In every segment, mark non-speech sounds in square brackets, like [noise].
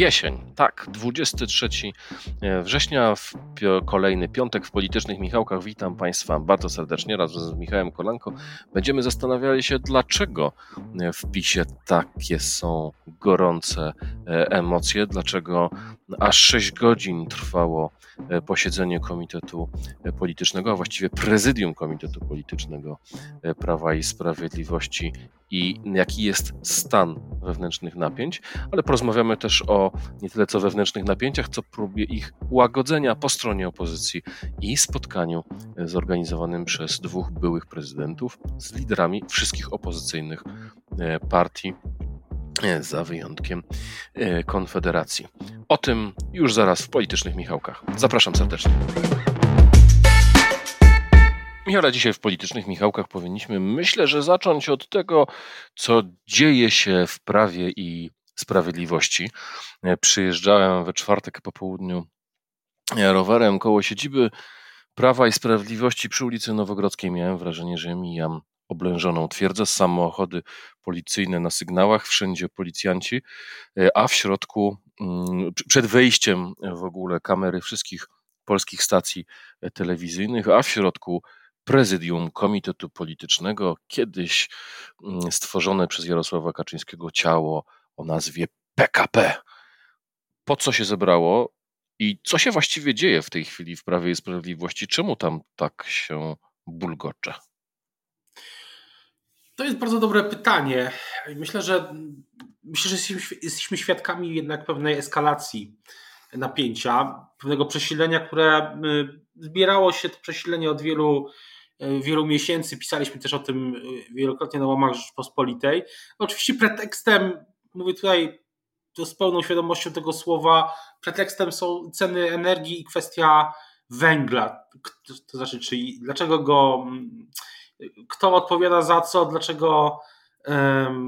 jesień, tak, 23 września, w kolejny piątek w Politycznych Michałkach. Witam Państwa bardzo serdecznie razem z Michałem Kolanko. Będziemy zastanawiali się, dlaczego w PiSie takie są gorące e, emocje, dlaczego aż 6 godzin trwało e, posiedzenie Komitetu Politycznego, a właściwie prezydium Komitetu Politycznego e, Prawa i Sprawiedliwości i jaki jest stan wewnętrznych napięć, ale porozmawiamy też o nie tyle co wewnętrznych napięciach, co próbie ich łagodzenia po stronie opozycji i spotkaniu zorganizowanym przez dwóch byłych prezydentów z liderami wszystkich opozycyjnych e, partii, e, za wyjątkiem e, Konfederacji. O tym już zaraz w politycznych Michałkach. Zapraszam serdecznie. Michale, dzisiaj w politycznych Michałkach powinniśmy, myślę, że zacząć od tego, co dzieje się w prawie i sprawiedliwości. Przyjeżdżałem we czwartek po południu rowerem koło siedziby Prawa i Sprawiedliwości przy ulicy Nowogrodzkiej. Miałem wrażenie, że mijam oblężoną twierdzę, samochody policyjne na sygnałach, wszędzie policjanci, a w środku, przed wejściem w ogóle kamery wszystkich polskich stacji telewizyjnych, a w środku prezydium Komitetu Politycznego, kiedyś stworzone przez Jarosława Kaczyńskiego ciało o nazwie PKP. Po co się zebrało i co się właściwie dzieje w tej chwili w Prawie i Sprawiedliwości? Czemu tam tak się bulgocze? To jest bardzo dobre pytanie. Myślę, że myślę, że jesteśmy świadkami jednak pewnej eskalacji napięcia, pewnego przesilenia, które zbierało się to przesilenie od wielu, wielu miesięcy. Pisaliśmy też o tym wielokrotnie na łamach Rzeczpospolitej. Oczywiście pretekstem, mówię tutaj to z pełną świadomością tego słowa, pretekstem są ceny energii i kwestia węgla. To znaczy, czyli dlaczego go, kto odpowiada za co, dlaczego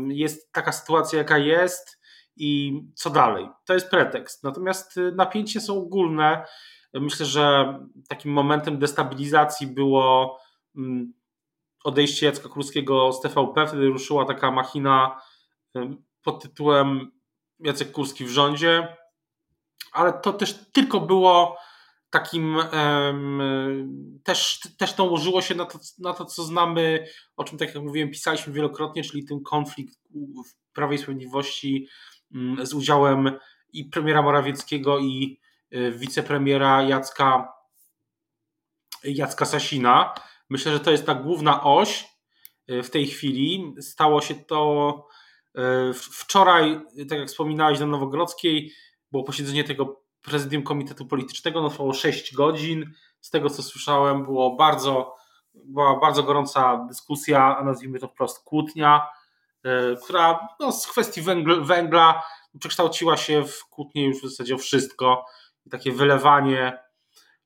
jest taka sytuacja, jaka jest i co dalej. To jest pretekst. Natomiast napięcie są ogólne. Myślę, że takim momentem destabilizacji było odejście Jacka Kurskiego z TVP. Wtedy ruszyła taka machina pod tytułem Jacek Kurski w rządzie, ale to też tylko było takim um, też, też nałożyło się na to, na to, co znamy, o czym tak jak mówiłem, pisaliśmy wielokrotnie, czyli ten konflikt w Prawie i Sprawiedliwości um, z udziałem i premiera Morawieckiego i y, wicepremiera Jacka Jacka Sasina. Myślę, że to jest ta główna oś y, w tej chwili. Stało się to Wczoraj, tak jak wspominałeś, na Nowogrodzkiej było posiedzenie tego prezydium Komitetu Politycznego, no trwało 6 godzin. Z tego co słyszałem, było bardzo, była bardzo gorąca dyskusja, a nazwijmy to wprost kłótnia, która no, z kwestii węgla, przekształciła się w kłótnię już w zasadzie o wszystko. Takie wylewanie.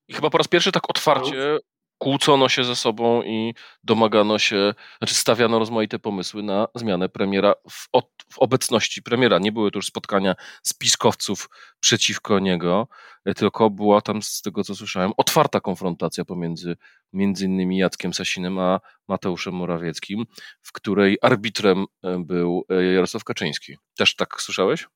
I chyba po raz pierwszy tak otwarcie kłócono się ze sobą i domagano się, znaczy stawiano rozmaite pomysły na zmianę premiera w, w, obecności premiera. Nie były to już spotkania spiskowców przeciwko niego, tylko była tam, z tego co słyszałem, otwarta konfrontacja pomiędzy między innymi Jackiem Sasinem a Mateuszem Morawieckim, w której arbitrem był Jarosław Kaczyński. Też tak słyszałeś?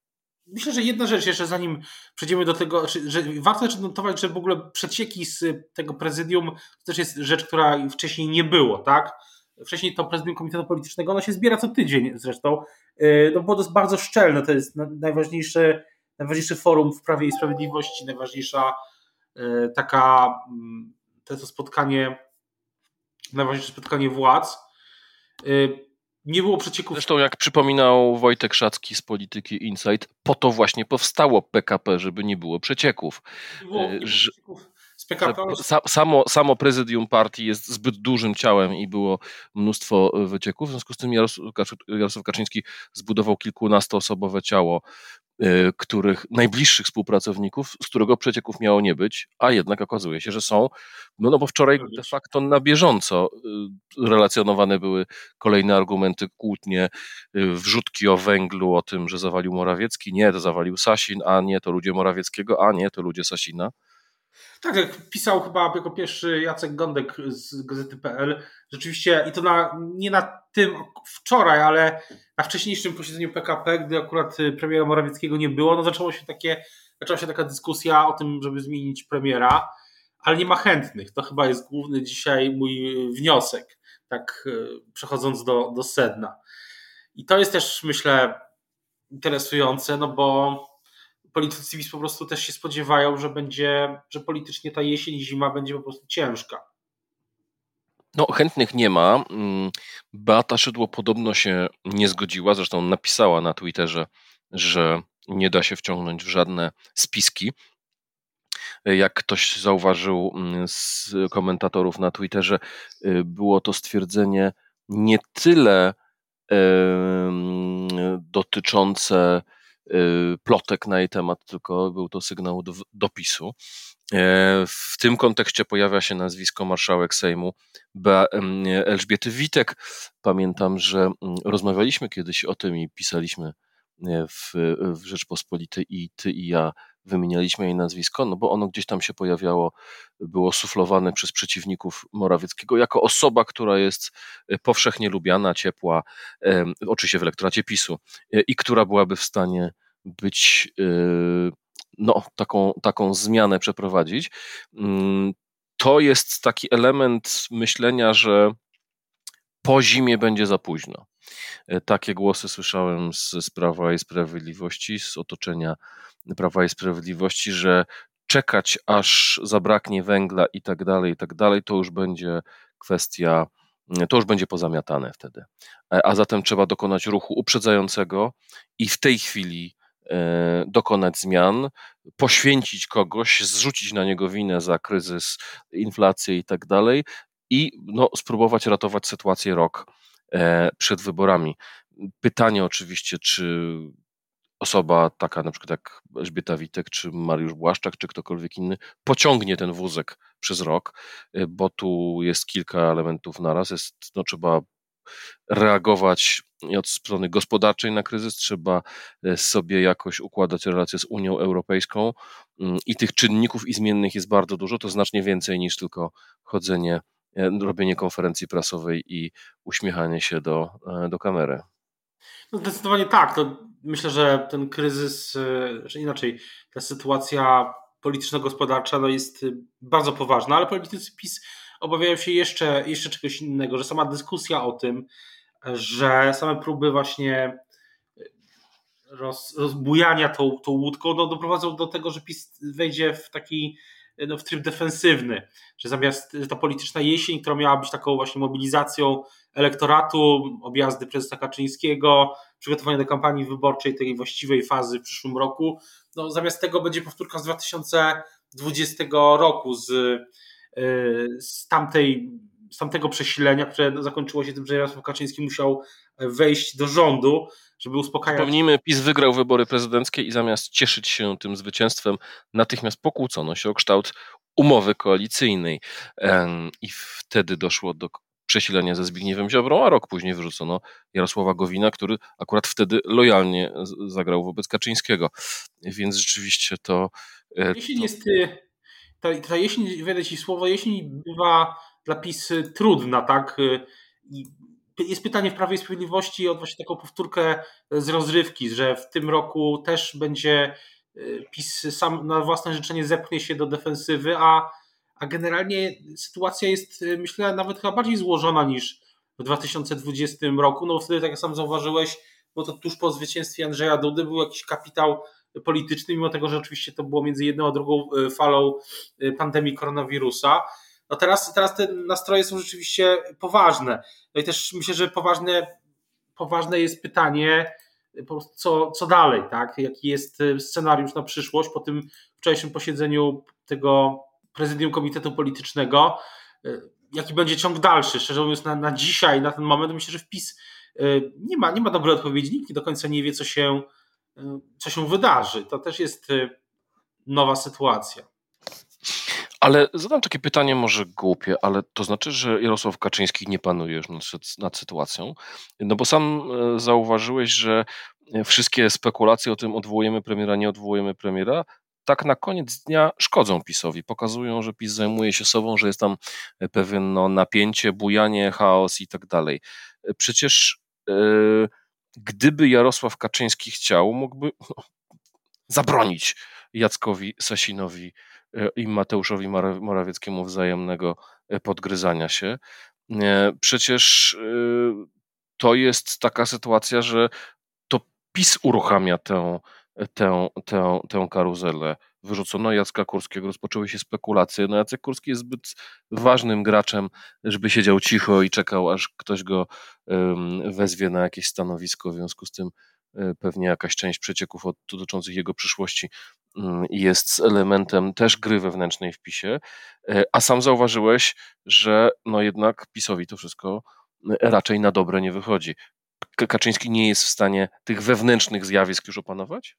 Myślę, że jedna rzecz jeszcze, zanim przejdziemy do tego, że warto też notować, że w ogóle przecieki z tego prezydium to też jest rzecz, która wcześniej nie było, tak? Wcześniej to prezydium Komitetu Politycznego, ono się zbiera co tydzień zresztą, no bo to jest bardzo szczelne, to jest najważniejsze, najważniejsze forum w Prawie i Sprawiedliwości, najważniejsza taka, to, to spotkanie, najważniejsze spotkanie władz nie było przecieków. Zresztą, jak przypominał Wojtek Szacki z Polityki Insight, po to właśnie powstało PKP, żeby nie było przecieków. Nie było, nie było przecieków PKP. Samo, samo prezydium partii jest zbyt dużym ciałem i było mnóstwo wycieków. W związku z tym Jarosław Kaczyński zbudował kilkunastoosobowe ciało których najbliższych współpracowników, z którego przecieków miało nie być, a jednak okazuje się, że są, no, no bo wczoraj de facto na bieżąco relacjonowane były kolejne argumenty, kłótnie, wrzutki o węglu, o tym, że zawalił Morawiecki, nie, to zawalił Sasin, a nie, to ludzie Morawieckiego, a nie, to ludzie Sasina. Tak, jak pisał chyba jako pierwszy Jacek Gądek z gazety.pl, rzeczywiście i to na, nie na tym wczoraj, ale na wcześniejszym posiedzeniu PKP, gdy akurat premiera Morawieckiego nie było, no zaczęło się takie, zaczęła się taka dyskusja o tym, żeby zmienić premiera, ale nie ma chętnych. To chyba jest główny dzisiaj mój wniosek, tak e, przechodząc do, do sedna. I to jest też, myślę, interesujące, no bo politycy PiS po prostu też się spodziewają, że będzie, że politycznie ta jesień i zima będzie po prostu ciężka. No, chętnych nie ma. Mm, Beata Szydło podobno się nie zgodziła, zresztą napisała na Twitterze, że nie da się wciągnąć w żadne spiski. Jak ktoś zauważył mm, z komentatorów na Twitterze, y, było to stwierdzenie nie tyle dotyczące plotek na jej temat, tylko był to sygnał do, dopisu. E, w tym kontekście pojawia się nazwisko marszałek Sejmu Elżbiety Witek. Pamiętam, że rozmawialiśmy kiedyś o tym i pisaliśmy e, w, w Rzeczpospolitej i ty i ja wymienialiśmy jej nazwisko, no bo ono gdzieś tam się pojawiało, było suflowane przez przeciwników Morawieckiego jako osoba, która jest e, powszechnie lubiana, ciepła, oczywiście w elektoracie PiSu i która byłaby w stanie być no, taką, taką zmianę przeprowadzić. Mm, to jest taki element myślenia, że po zimie będzie za późno. E, takie głosy słyszałem z, z Prawa i Sprawiedliwości, z otoczenia Prawa i Sprawiedliwości, że czekać aż zabraknie węgla i tak dalej, i tak dalej, to już będzie kwestia, to już będzie pozamiatane wtedy. E, a zatem trzeba dokonać ruchu uprzedzającego i w tej chwili E, dokonać zmian, poświęcić kogoś, zrzucić na niego winę za kryzys, inflację i tak dalej i no, spróbować ratować sytuację rok przed wyborami. Pytanie oczywiście, czy osoba taka na przykład jak Elżbieta Witek, czy Mariusz Błaszczak, czy ktokolwiek inny pociągnie ten wózek przez rok, e, bo tu jest kilka elementów naraz. Jest, no, trzeba reagować od strony gospodarczej na kryzys, trzeba e, sobie jakoś układać relacje z Unią Europejską mm, i tych czynników i zmiennych jest bardzo dużo, to znacznie więcej niż tylko chodzenie, e, robienie konferencji prasowej i uśmiechanie się do, e, do kamery. No zdecydowanie tak. Myślę, że ten kryzys, że inaczej, ta sytuacja polityczno-gospodarcza no jest bardzo poważna, ale politycy PiS obawiają się jeszcze, jeszcze czegoś innego, że sama dyskusja o tym, że same próby właśnie roz, rozbujania tą, tą łódką no, doprowadzą do tego, że PiS wejdzie w taki no, w tryb defensywny, że zamiast ta polityczna jesień, która miała być taką właśnie mobilizacją elektoratu, objazdy prezesa Kaczyńskiego, przygotowanie do kampanii wyborczej tej właściwej fazy w przyszłym roku, no, zamiast tego będzie powtórka z 2020 roku, z Y, z, tamtej, z tamtego przesilenia, które zakończyło się tym, że Jarosław Kaczyński musiał wejść do rządu, żeby uspokajać. Przypomnijmy, PiS wygrał wybory prezydenckie i zamiast cieszyć się tym zwycięstwem, natychmiast pokłócono się o kształt umowy koalicyjnej. I wtedy doszło do przesilenia ze Zbigniewem Ziobrą, a rok później wyrzucono Jarosława Gowina, który akurat wtedy lojalnie zagrał wobec Kaczyńskiego. Więc rzeczywiście to. E, Jeśli to... jest y, ta, ta jesień, wiele ci słowo, jesień bywa dla PiS trudna, tak? I jest pytanie w Prawie i Sprawiedliwości o właśnie taką powtórkę z rozrywki, że w tym roku też będzie y, PiS sam na własne życzenie zepchnie się do defensywy, a, a generalnie sytuacja jest, y, myślę, nawet chyba bardziej złożona niż w 2020 roku. No wtedy, tak jak sam zauważyłeś, bo to tuż po zwycięstwie Andrzeja Dudy był jakiś kapitał polityczny, mimo tego, że oczywiście to było między jedną a drugą falą pandemii koronawirusa. No teraz, teraz te nastroje są rzeczywiście poważne. No i też myślę, że poważne, poważne jest pytanie, co, co dalej, tak? Jaki jest e, scenariusz na przyszłość po tym wczorajszym posiedzeniu tego prezydium Komitetu Politycznego. Jaki będzie ciąg dalszy? Szczerze mówiąc, na, na dzisiaj, na ten moment, myślę, że wpis nie ma, nie ma dobrej odpowiedzi. Nikt do końca nie wie, co się co się wydarzy. To też jest nowa sytuacja. Ale zadam takie pytanie, może głupie, ale to znaczy, że Jarosław Kaczyński nie panuje już nad, nad sytuacją? No bo sam zauważyłeś, że wszystkie spekulacje o tym odwołujemy premiera, nie odwołujemy premiera, tak na koniec dnia szkodzą PiSowi. Pokazują, że PiS zajmuje się sobą, że jest tam pewien no, napięcie, bujanie, chaos i tak dalej. Przecież yy, gdyby Jarosław Kaczyński chciał, mógłby no, zabronić Jackowi Sasinowi e, i Mateuszowi Morawieckiemu wzajemnego e, podgryzania się. Przecież to jest taka sytuacja, że to PiS uruchamia tę tę, tę, tę karuzelę. Wyrzucono Jacka Kurskiego, rozpoczęły się spekulacje. No Jacek Kurski jest zbyt ważnym graczem, żeby siedział cicho i czekał, aż ktoś go wezwie na jakieś stanowisko. W związku z tym pewnie jakaś część przecieków dotyczących jego przyszłości um, jest elementem też gry wewnętrznej w PiSie. E, a sam zauważyłeś, że no jednak PiSowi to wszystko raczej na dobre nie wychodzi. Kaczyński nie jest w stanie tych wewnętrznych zjawisk już opanować?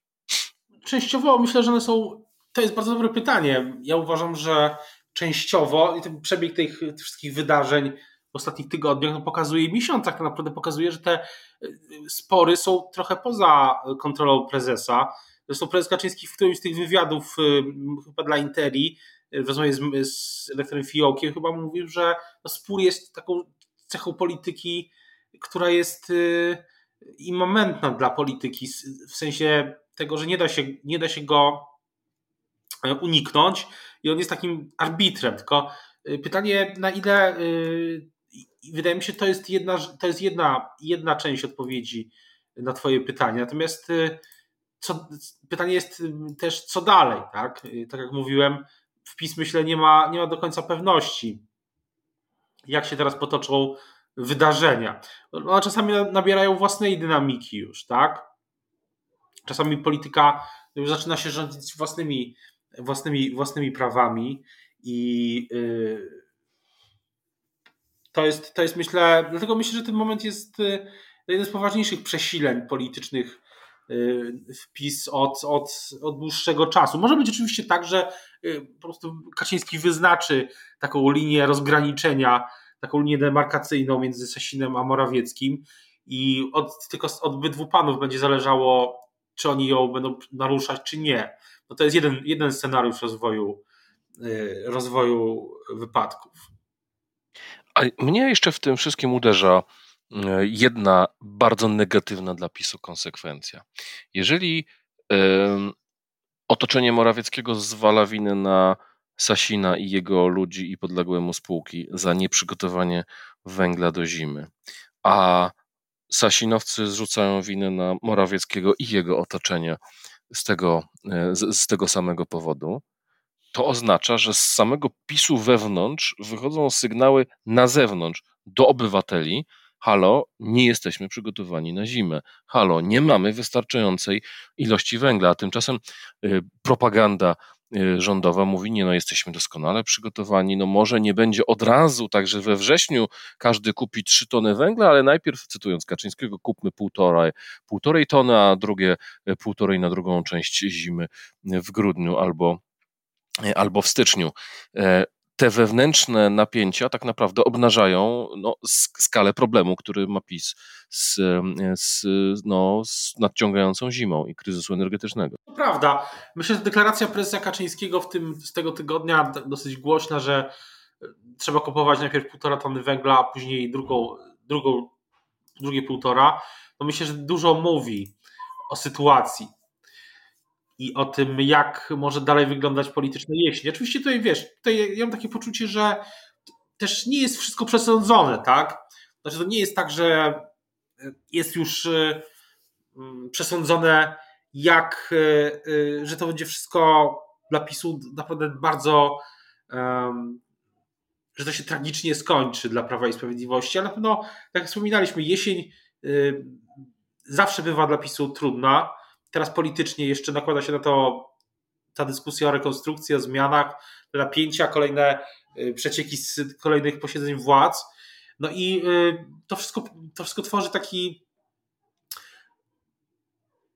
Częściowo myślę, że one są. To jest bardzo dobre pytanie. Ja uważam, że częściowo i ten przebieg tych, tych wszystkich wydarzeń w ostatnich tygodniach no, pokazuje, miesiącach tak naprawdę pokazuje, że te y, spory są trochę poza kontrolą prezesa. Zresztą prezes Kaczyński w którymś z tych wywiadów, y, chyba dla Interi, y, w rozmowie z, z Fiołkiem, chyba mówił, że no, spór jest taką cechą polityki, która jest immamentna dla polityki, w sensie tego, że nie da się, nie da się go e, uniknąć i on jest takim arbitrem, tylko pytanie na ile e, wydaje mi się, to jest jedna, to jest jedna, jedna część odpowiedzi na twoje pytanie, natomiast co, pytanie jest też co dalej, tak? Tak jak mówiłem, wpis myślę nie ma, nie ma do końca pewności, jak się teraz potoczą wydarzenia. One czasami nabierają własnej dynamiki już, tak? Czasami polityka zaczyna się rządzić własnymi, własnymi, własnymi prawami i yy, to jest, to jest myślę, dlatego myślę, że ten moment jest yy, jeden z poważniejszych przesileń politycznych yy, wpis od, od, od dłuższego czasu. Może być oczywiście tak, że po prostu Kaczyński wyznaczy taką linię rozgraniczenia, taką linię demarkacyjną między Sasinem a Morawieckim i od, tylko od obydwu panów będzie zależało, czy oni ją będą naruszać, czy nie. No to jest jeden, jeden scenariusz rozwoju, y, rozwoju wypadków. A mnie jeszcze w tym wszystkim uderza y, jedna bardzo negatywna dla PiSu konsekwencja. Jeżeli otoczenie Morawieckiego zwala winę na Sasina i jego ludzi i podległe mu spółki za nieprzygotowanie węgla do zimy, a Sasinowcy zrzucają winę na Morawieckiego i jego otoczenie z tego, e, z tego samego powodu, to oznacza, że z samego PiSu wewnątrz wychodzą sygnały na zewnątrz do obywateli, halo, nie jesteśmy przygotowani na zimę, halo, nie mamy wystarczającej ilości węgla, a tymczasem y, propaganda Y, rządowa mówi, nie no, jesteśmy doskonale przygotowani, no może nie będzie od razu, także we wrześniu każdy kupi 3 tony węgla, ale najpierw, cytując Kaczyńskiego, kupmy półtorej, półtorej tony, a drugie y, półtorej na drugą część zimy w grudniu albo, albo w styczniu. E, te wewnętrzne napięcia tak naprawdę obnażają no, skalę problemu, który ma PiS z, z, no, z nadciągającą zimą i kryzysu energetycznego. To prawda. Myślę, że deklaracja prezesa Kaczyńskiego w tym, z tego tygodnia dosyć głośna, że e, trzeba kupować najpierw półtora tony węgla, a później drugą, drugą, drugie półtora, no myślę, że dużo mówi o sytuacji i o tym, jak może dalej wyglądać polityczna jesień. Oczywiście tutaj wiesz, tutaj ja mam takie poczucie, że też nie jest wszystko przesądzone, tak? Znaczy to nie jest tak, że jest już y, mm, przesądzone, jak, y, y, że to będzie wszystko dla PiSu naprawdę bardzo, że to się tragicznie skończy dla Prawa i Sprawiedliwości, ale na pewno, tak jak wspominaliśmy, jesień zawsze bywa dla PiSu trudna Teraz politycznie jeszcze nakłada się na to ta dyskusja o rekonstrukcji, o zmianach, napięcia, kolejne y, przecieki z kolejnych posiedzeń władz. No i y, to wszystko, to wszystko tworzy taki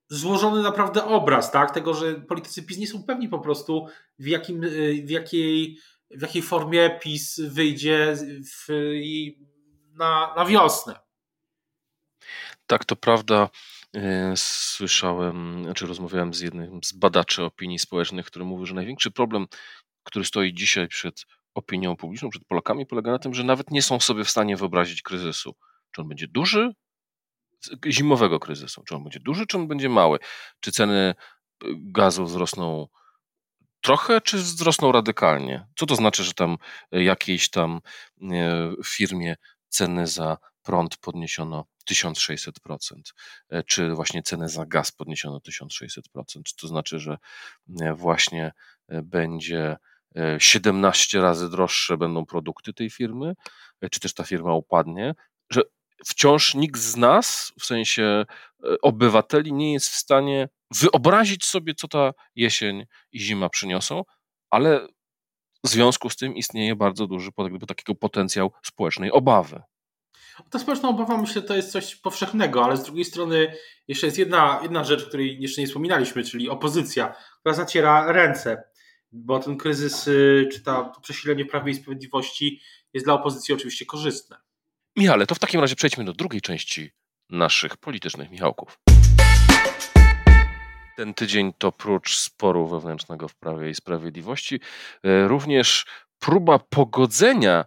złożony naprawdę obraz, tak? Tego, że politycy PiS nie są pewni po prostu, w, jakim, w, jakiej, w jakiej formie PiS wyjdzie w, na, na wiosnę. Tak, to prawda. E, słyszałem, czy rozmawiałem z jednym z badaczy opinii społecznych, który mówił, że największy problem, który stoi dzisiaj przed opinią publiczną, przed Polakami, polega na tym, że nawet nie są sobie w stanie wyobrazić kryzysu. Czy on będzie duży, zimowego kryzysu. Czy on będzie duży, czy on będzie mały? Czy ceny y, gazu wzrosną trochę, czy wzrosną radykalnie? Co to znaczy, że tam y, jakiejś tam y, firmie ceny za prąd podniesiono 1600%, czy właśnie ceny za gaz podniesiono 1600%? Czy to znaczy, że właśnie będzie 17 razy droższe będą produkty tej firmy, czy też ta firma upadnie, że wciąż nikt z nas, w sensie e, obywateli, nie jest w stanie wyobrazić sobie, co ta jesień i zima przyniosą, ale w związku z tym istnieje bardzo duży takiego potencjał społecznej obawy. Ta społeczna obawa, myślę, to jest coś powszechnego, ale z drugiej strony jeszcze jest jedna, jedna rzecz, której jeszcze nie wspominaliśmy, czyli opozycja, która zaciera ręce, bo ten kryzys, y, czy ta, to przesilenie Prawa i Sprawiedliwości jest dla opozycji oczywiście korzystne. Michale, to w takim razie przejdźmy do drugiej części naszych politycznych Michałków. Ten tydzień to prócz sporu wewnętrznego w Prawie i Sprawiedliwości, e, również próba pogodzenia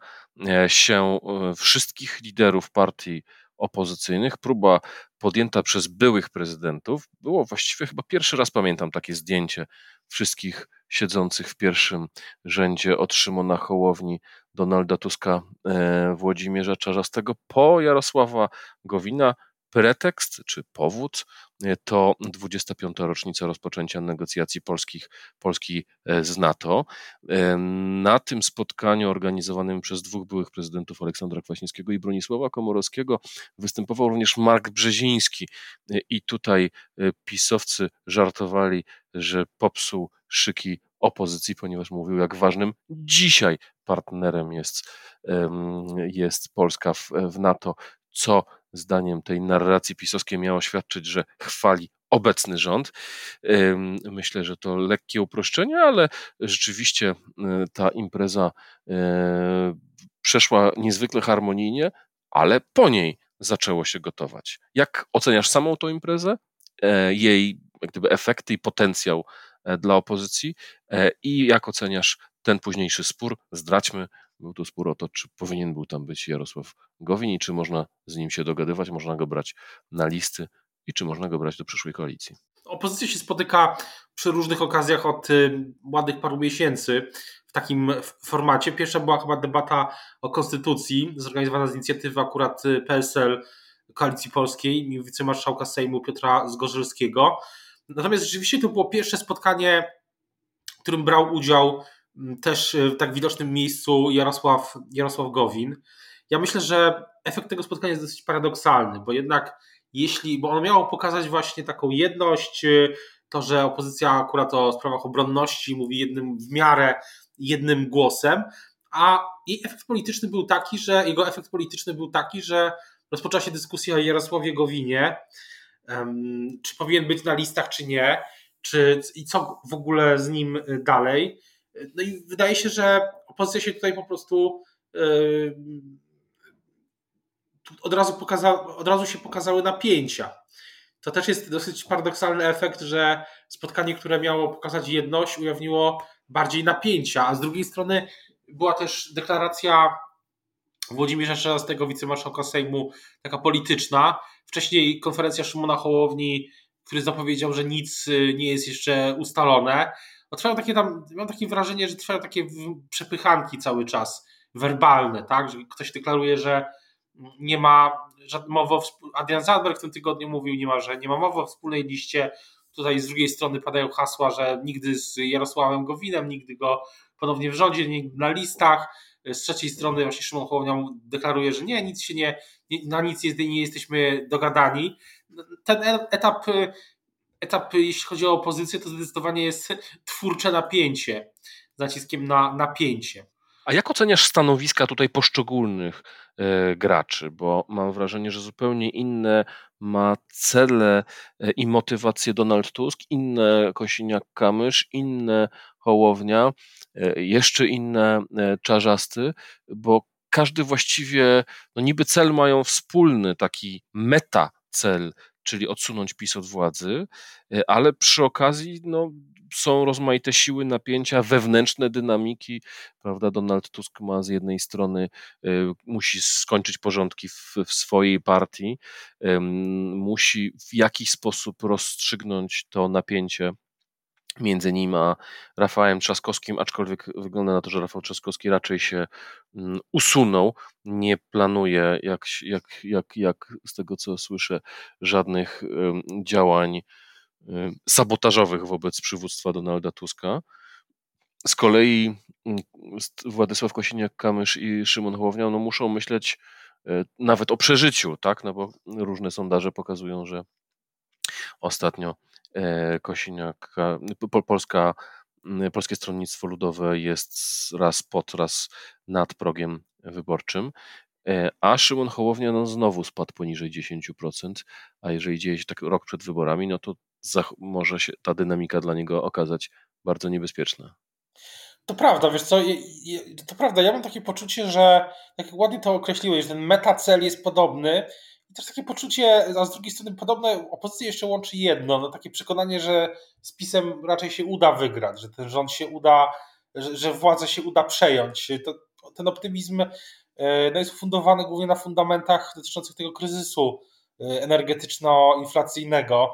się e, wszystkich liderów partii opozycyjnych, próba podjęta przez byłych prezydentów. Było właściwie chyba pierwszy raz pamiętam takie zdjęcie wszystkich siedzących w pierwszym rzędzie od Szymona Hołowni, Donalda Tuska, e, Włodzimierza Czarzastego po Jarosława Gowina. Pretekst czy powód e, to 25. rocznica rozpoczęcia negocjacji polskich, Polski e, z NATO. Na tym spotkaniu organizowanym przez dwóch byłych prezydentów Aleksandra Kwaśniewskiego i Bronisława Komorowskiego występował również Mark Brzeziński i tutaj pisowcy żartowali, że popsuł szyki opozycji, ponieważ mówił, jak ważnym dzisiaj partnerem jest, jest Polska w, w NATO, co zdaniem tej narracji pisowskiej miało świadczyć, że chwali obecny rząd. Myślę, że to lekkie uproszczenie, ale rzeczywiście e, ta impreza e, przeszła niezwykle harmonijnie, ale po niej zaczęło się gotować. Jak oceniasz samą tą imprezę, e, jej gdyby efekty i potencjał dla opozycji i jak oceniasz ten późniejszy spór? Zdraćmy, był to spór o to, czy powinien był tam być Jarosław Gowin i czy można z nim się dogadywać, można go brać na listy i czy można go brać do przyszłej koalicji. Opozycja się spotyka przy różnych okazjach od y, ładnych paru miesięcy w takim formacie. Pierwsza była chyba debata o konstytucji, zorganizowana z inicjatywy akurat y, PSL Koalicji Polskiej i wicemarszałka Sejmu Piotra Zgorzelskiego. Natomiast rzeczywiście to było pierwsze spotkanie, w którym brał udział też w tak widocznym miejscu Jarosław, Jarosław Gowin. Ja myślę, że efekt tego spotkania jest dosyć paradoksalny, bo jednak jeśli, bo ono miało pokazać właśnie taką jedność, y, to, że opozycja akurat o sprawach obronności mówi jednym w miarę jednym głosem, a jej efekt polityczny był taki, że jego efekt polityczny był taki, że rozpoczęła się dyskusja o Jarosławie Gowinie, czy powinien być na listach, czy nie, czy, i co w ogóle z nim y, dalej. No i wydaje się, że opozycja się tutaj po prostu od razu, pokaza, od razu się pokazały napięcia. To też jest dosyć paradoksalny efekt, że spotkanie, które miało pokazać jedność, ujawniło bardziej napięcia, a z drugiej strony była też deklaracja Włodzimierza Czerzastego, wicemarszałka Sejmu, taka polityczna. Wcześniej konferencja Szymona Hołowni, który zapowiedział, że nic y, nie jest jeszcze ustalone. No, trwają takie tam, mam takie wrażenie, że trwają takie przepychanki cały czas, werbalne, tak? Że ktoś deklaruje, że nie ma mowy o, Adrian Zandberg w tym tygodniu mówił, nie ma, że nie ma mowy o wspólnej liście. Tutaj z drugiej strony padają hasła, że nigdy z Jarosławem Gowinem, nigdy go ponownie w rządzie, nigdy na listach z trzeciej strony właśnie Szymon Hołownia deklaruje, że nie, nic się nie, na nic nie jesteśmy dogadani. Ten etap, etap, jeśli chodzi o opozycję, to zdecydowanie jest twórcze napięcie, naciskiem na napięcie. A jak oceniasz stanowiska tutaj poszczególnych e, graczy? Bo mam wrażenie, że zupełnie inne ma cele e, i motywacje Donald Tusk, inne Kosiniak-Kamysz, inne Hołownia, e, jeszcze inne Czarzasty, bo każdy właściwie, no niby cel mają wspólny, taki meta cel, czyli odsunąć PiS od władzy, ale przy okazji no, są rozmaite siły, napięcia, wewnętrzne dynamiki, prawda? Donald Tusk ma z jednej strony, y, musi skończyć porządki w, w swojej partii, musi w jakiś sposób rozstrzygnąć to napięcie między nim a Rafałem Trzaskowskim, aczkolwiek wygląda na to, że Rafał Trzaskowski raczej się mm, usunął. Nie planuje, jak, jak, jak, jak z tego co słyszę, żadnych działań sabotażowych wobec przywództwa Donalda Tuska. Z kolei mm, Władysław Kosiniak-Kamysz i Szymon Hołownia no muszą myśleć e, nawet o przeżyciu, tak? No bo różne sondaże pokazują, że ostatnio e, Kosiniak, Polska, Polskie Stronnictwo Ludowe jest raz pod, raz nad progiem wyborczym. E, a Szymon Hołownia no, znowu spadł poniżej 10%, a jeżeli dzieje się tak rok przed wyborami, no to może się ta dynamika dla niego okazać bardzo niebezpieczna. To prawda, wiesz co, to prawda, ja mam takie poczucie, że jak ładnie to określiłeś, ten metacel jest podobny też takie poczucie, a z drugiej strony podobne opozycję jeszcze łączy jedno, no takie przekonanie, że z PiSem raczej się uda wygrać, że ten rząd się uda, że, że władzę się uda przejąć. To, ten optymizm e, no, jest fundowany głównie na fundamentach dotyczących tego kryzysu e, energetyczno-inflacyjnego,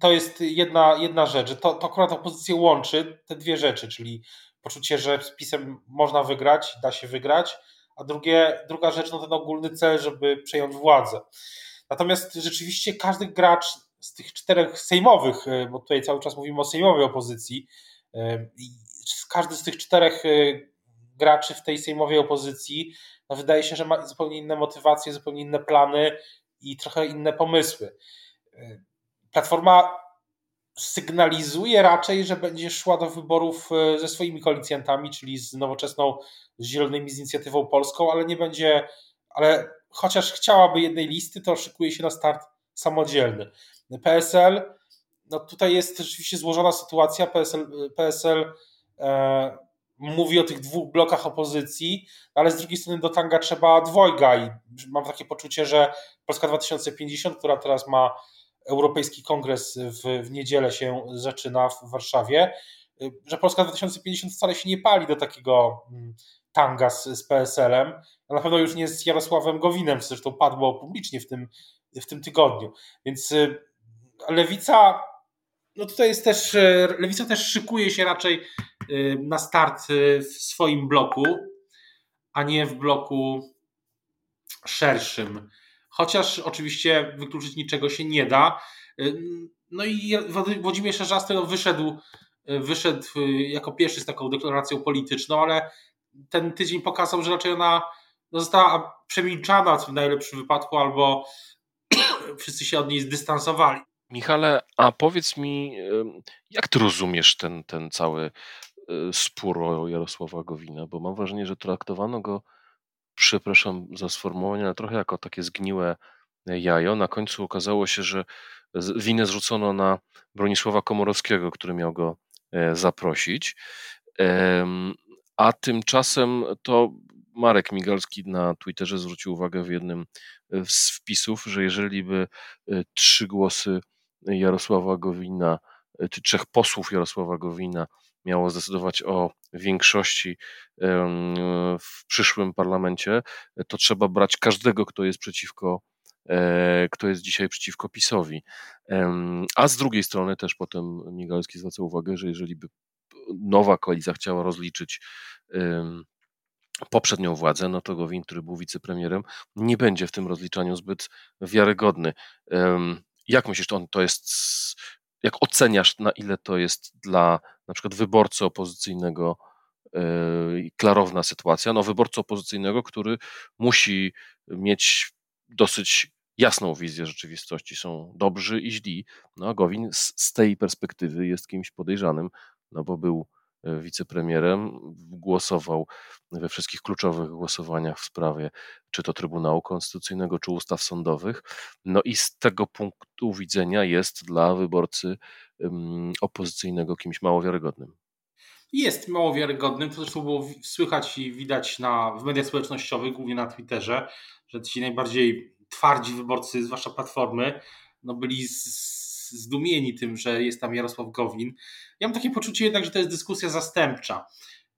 to jest jedna, jedna rzecz, że to, to akurat opozycję łączy, te dwie rzeczy, czyli poczucie, że z PiSem można wygrać, da się wygrać, a drugie, druga rzecz, no ten ogólny cel, żeby przejąć władzę. Natomiast rzeczywiście każdy gracz z tych czterech sejmowych, e, bo tutaj cały czas mówimy o sejmowej opozycji, e, każdy z tych czterech e, graczy w tej sejmowej opozycji, no wydaje się, że ma zupełnie inne motywacje, zupełnie inne plany i trochę inne pomysły. Platforma sygnalizuje raczej, że będzie szła do wyborów e, ze swoimi koalicjantami, czyli z nowoczesną, z zielonymi, z inicjatywą polską, ale nie będzie, ale chociaż chciałaby jednej listy, to szykuje się na start samodzielny. PSL, no tutaj jest rzeczywiście złożona sytuacja. PSL, PSL e, mówi o tych dwóch blokach opozycji, ale z drugiej strony do tanga trzeba dwojga i mam takie poczucie, że Polska 2050, która teraz ma Europejski Kongres w, w niedzielę się zaczyna w Warszawie, że Polska 2050 wcale się nie pali do takiego mm, tanga z, z PSL-em, a na pewno już nie z Jarosławem Gowinem, co zresztą padło publicznie w tym, w tym tygodniu. Więc y, lewica, no tutaj jest też, y, lewica też szykuje się raczej y, na start w swoim bloku, a nie w bloku szerszym chociaż oczywiście wykluczyć niczego się nie da. No i Włodzimierz Czarzasty no wyszedł, wyszedł jako pierwszy z taką deklaracją polityczną, ale ten tydzień pokazał, że raczej ona no została przemilczana w najlepszym wypadku, albo [clears throat] wszyscy się od niej zdystansowali. Michale, a powiedz mi, jak ty rozumiesz ten, ten cały spór o Jarosława Gowina? Bo mam wrażenie, że traktowano go przepraszam za sformułowanie, ale trochę jako takie zgniłe jajo. Na końcu okazało się, że winę zrzucono na Bronisława Komorowskiego, który miał go e, zaprosić. A tymczasem to Marek Migalski na Twitterze zwrócił uwagę w jednym z wpisów, że jeżeli by e, trzy głosy Jarosława Gowina, e, czy trzech posłów Jarosława Gowina miało zdecydować o większości w przyszłym parlamencie, to trzeba brać każdego, kto jest przeciwko e, kto jest dzisiaj przeciwko PiSowi. A z drugiej strony też potem Migalski zwraca uwagę, że jeżeli by nowa koalicja chciała rozliczyć poprzednią władzę, no to Gowin, który był wicepremierem, nie będzie w tym rozliczaniu zbyt wiarygodny. Jak myślisz, to, on, to jest jak oceniasz, na ile to jest dla na przykład wyborcy opozycyjnego yy, klarowna sytuacja? No, wyborcy opozycyjnego, który musi mieć dosyć jasną wizję rzeczywistości. Są dobrzy i źli. No, a Gowin z, z tej perspektywy jest kimś podejrzanym, no bo był wicepremierem, głosował we wszystkich kluczowych głosowaniach w sprawie czy to Trybunału Konstytucyjnego, czy ustaw sądowych. No i z tego punktu widzenia jest dla wyborcy opozycyjnego kimś mało wiarygodnym. Jest mało wiarygodnym, to zresztą było słychać i widać na, w mediach społecznościowych, głównie na Twitterze, że ci najbardziej twardzi wyborcy, zwłaszcza Platformy, no byli zdumieni tym, że jest tam Jarosław Gowin. Ja mam takie poczucie jednak, że to jest dyskusja zastępcza.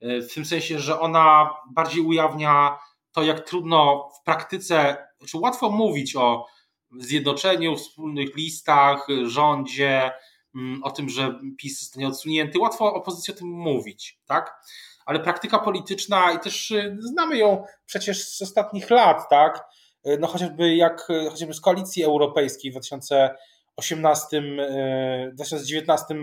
E, w tym sensie, że ona bardziej ujawnia to, jak trudno w praktyce, czy łatwo mówić o zjednoczeniu, wspólnych listach, rządzie, mm, o tym, że PiS zostanie odsunięty. Łatwo opozycji o tym mówić, tak? Ale praktyka polityczna, i też y, znamy ją przecież z ostatnich lat, tak? Y, no chociażby jak chociażby z koalicji europejskiej w 2018, 2019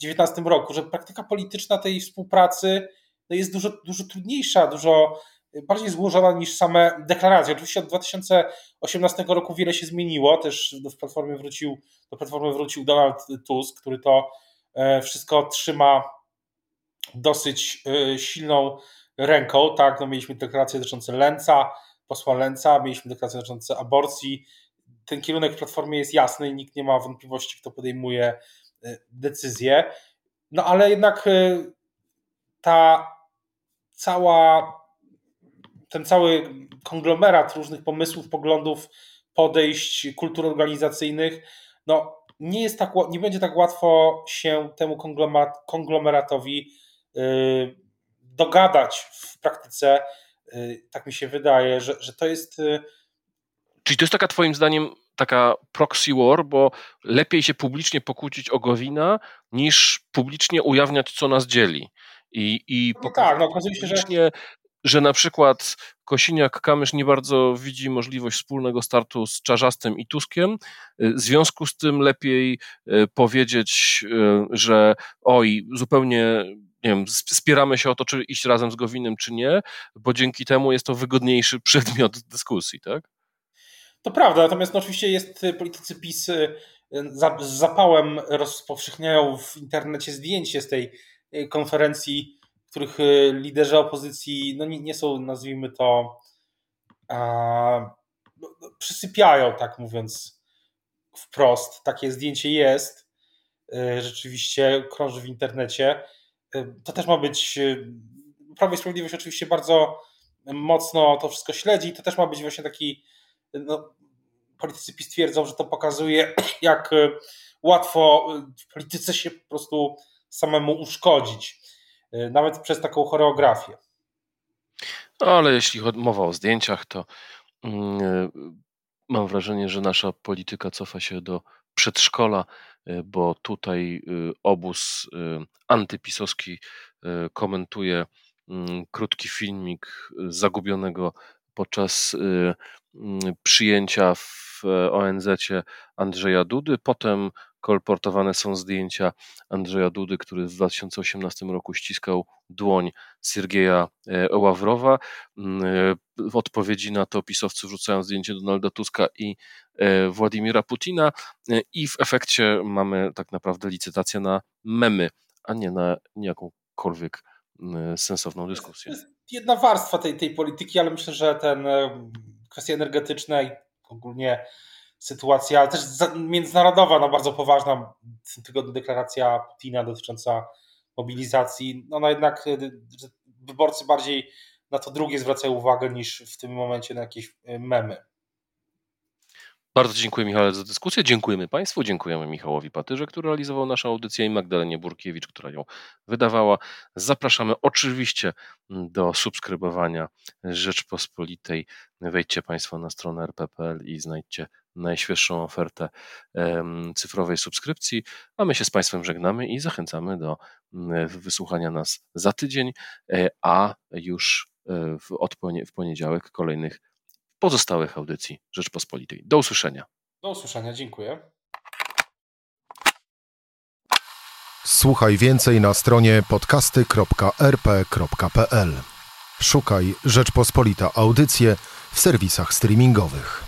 2019 roku, że praktyka polityczna tej współpracy no jest dużo, dużo trudniejsza, dużo bardziej złożona niż same deklaracje. Oczywiście od 2018 roku wiele się zmieniło, też do platformy wrócił, do platformy wrócił Donald Tusk, który to e, wszystko trzyma dosyć e, silną ręką. Tak, no mieliśmy deklaracje dotyczące Lęca, posła Lęca, mieliśmy deklaracje dotyczące aborcji. Ten kierunek w platformie jest jasny i nikt nie ma wątpliwości, kto podejmuje decyzje. No ale jednak ta cała, ten cały konglomerat różnych pomysłów, poglądów, podejść, kultur organizacyjnych, no nie, jest tak, nie będzie tak łatwo się temu konglomeratowi yy, dogadać w praktyce. Tak mi się wydaje, że, że to jest. Czyli to jest taka, Twoim zdaniem, taka proxy war, bo lepiej się publicznie pokłócić o Gowina, niż publicznie ujawniać, co nas dzieli. I, i no tak, no okazuje się, że że na przykład Kosiniak-Kamysz nie bardzo widzi możliwość wspólnego startu z Czarzastym i Tuskiem. W związku z tym lepiej e, powiedzieć, e, że oj, zupełnie nie wiem, spieramy się o to, czy iść razem z Gowinem, czy nie, bo dzięki temu jest to wygodniejszy [laughs] przedmiot dyskusji, tak? To prawda, natomiast no, oczywiście jest politycy PiS z zapałem rozpowszechniają w internecie zdjęcie z tej Y, konferencji, których y, liderzy opozycji no nie, nie są, nazwijmy to, a, no, no, przysypiają, tak mówiąc wprost. Takie zdjęcie jest, y, rzeczywiście krąży w internecie. To też ma być. Prawo i Sprawiedliwość oczywiście bardzo mocno to wszystko śledzi. To też ma być właśnie taki. No, politycy PiS twierdzą, że to pokazuje, [clears throat] jak łatwo w polityce się po prostu samemu uszkodzić, y, nawet przez taką choreografię. Ale jeśli mowa o zdjęciach, to mm, mam wrażenie, że nasza polityka cofa się do przedszkola, bo tutaj obóz antypisowski komentuje mm, krótki filmik zagubionego podczas mm, przyjęcia w ONZ Andrzeja Dudy. Potem kolportowane są zdjęcia Andrzeja Dudy, który w 2018 roku ściskał dłoń Siergieja e, Ławrowa. Mm, e, w odpowiedzi na to pisowcy wrzucają zdjęcie Donalda Tuska i e, Władimira Putina i w efekcie mamy tak naprawdę licytację na memy, a nie na jakąkolwiek mm, sensowną dyskusję. Jedna warstwa tej, tej polityki, ale myślę, że ten kwestie energetyczne i ogólnie sytuacja, ale też międzynarodowa, no bardzo poważna w tym tygodniu deklaracja Putina dotycząca mobilizacji. No, no jednak y, wyborcy bardziej na to drugie zwracają uwagę niż w tym momencie na jakieś y, memy. Bardzo dziękuję Michale za dyskusję. Dziękujemy Państwu. Dziękujemy Michałowi Patyrze, który realizował naszą audycję i Magdalenie Burkiewicz, która ją wydawała. Zapraszamy oczywiście do subskrybowania Rzeczpospolitej. Wejdźcie Państwo na stronę rp.pl i znajdźcie najświeższą ofertę cyfrowej subskrypcji, a my się z Państwem żegnamy i zachęcamy do wysłuchania nas za tydzień, e, a już e, w, poniedziałek kolejnych pozostałych audycji Rzeczpospolitej. Do usłyszenia. Do usłyszenia, dziękuję. Słuchaj więcej na stronie podcasty.rp.pl. Szukaj Rzeczpospolita Audycje w serwisach streamingowych.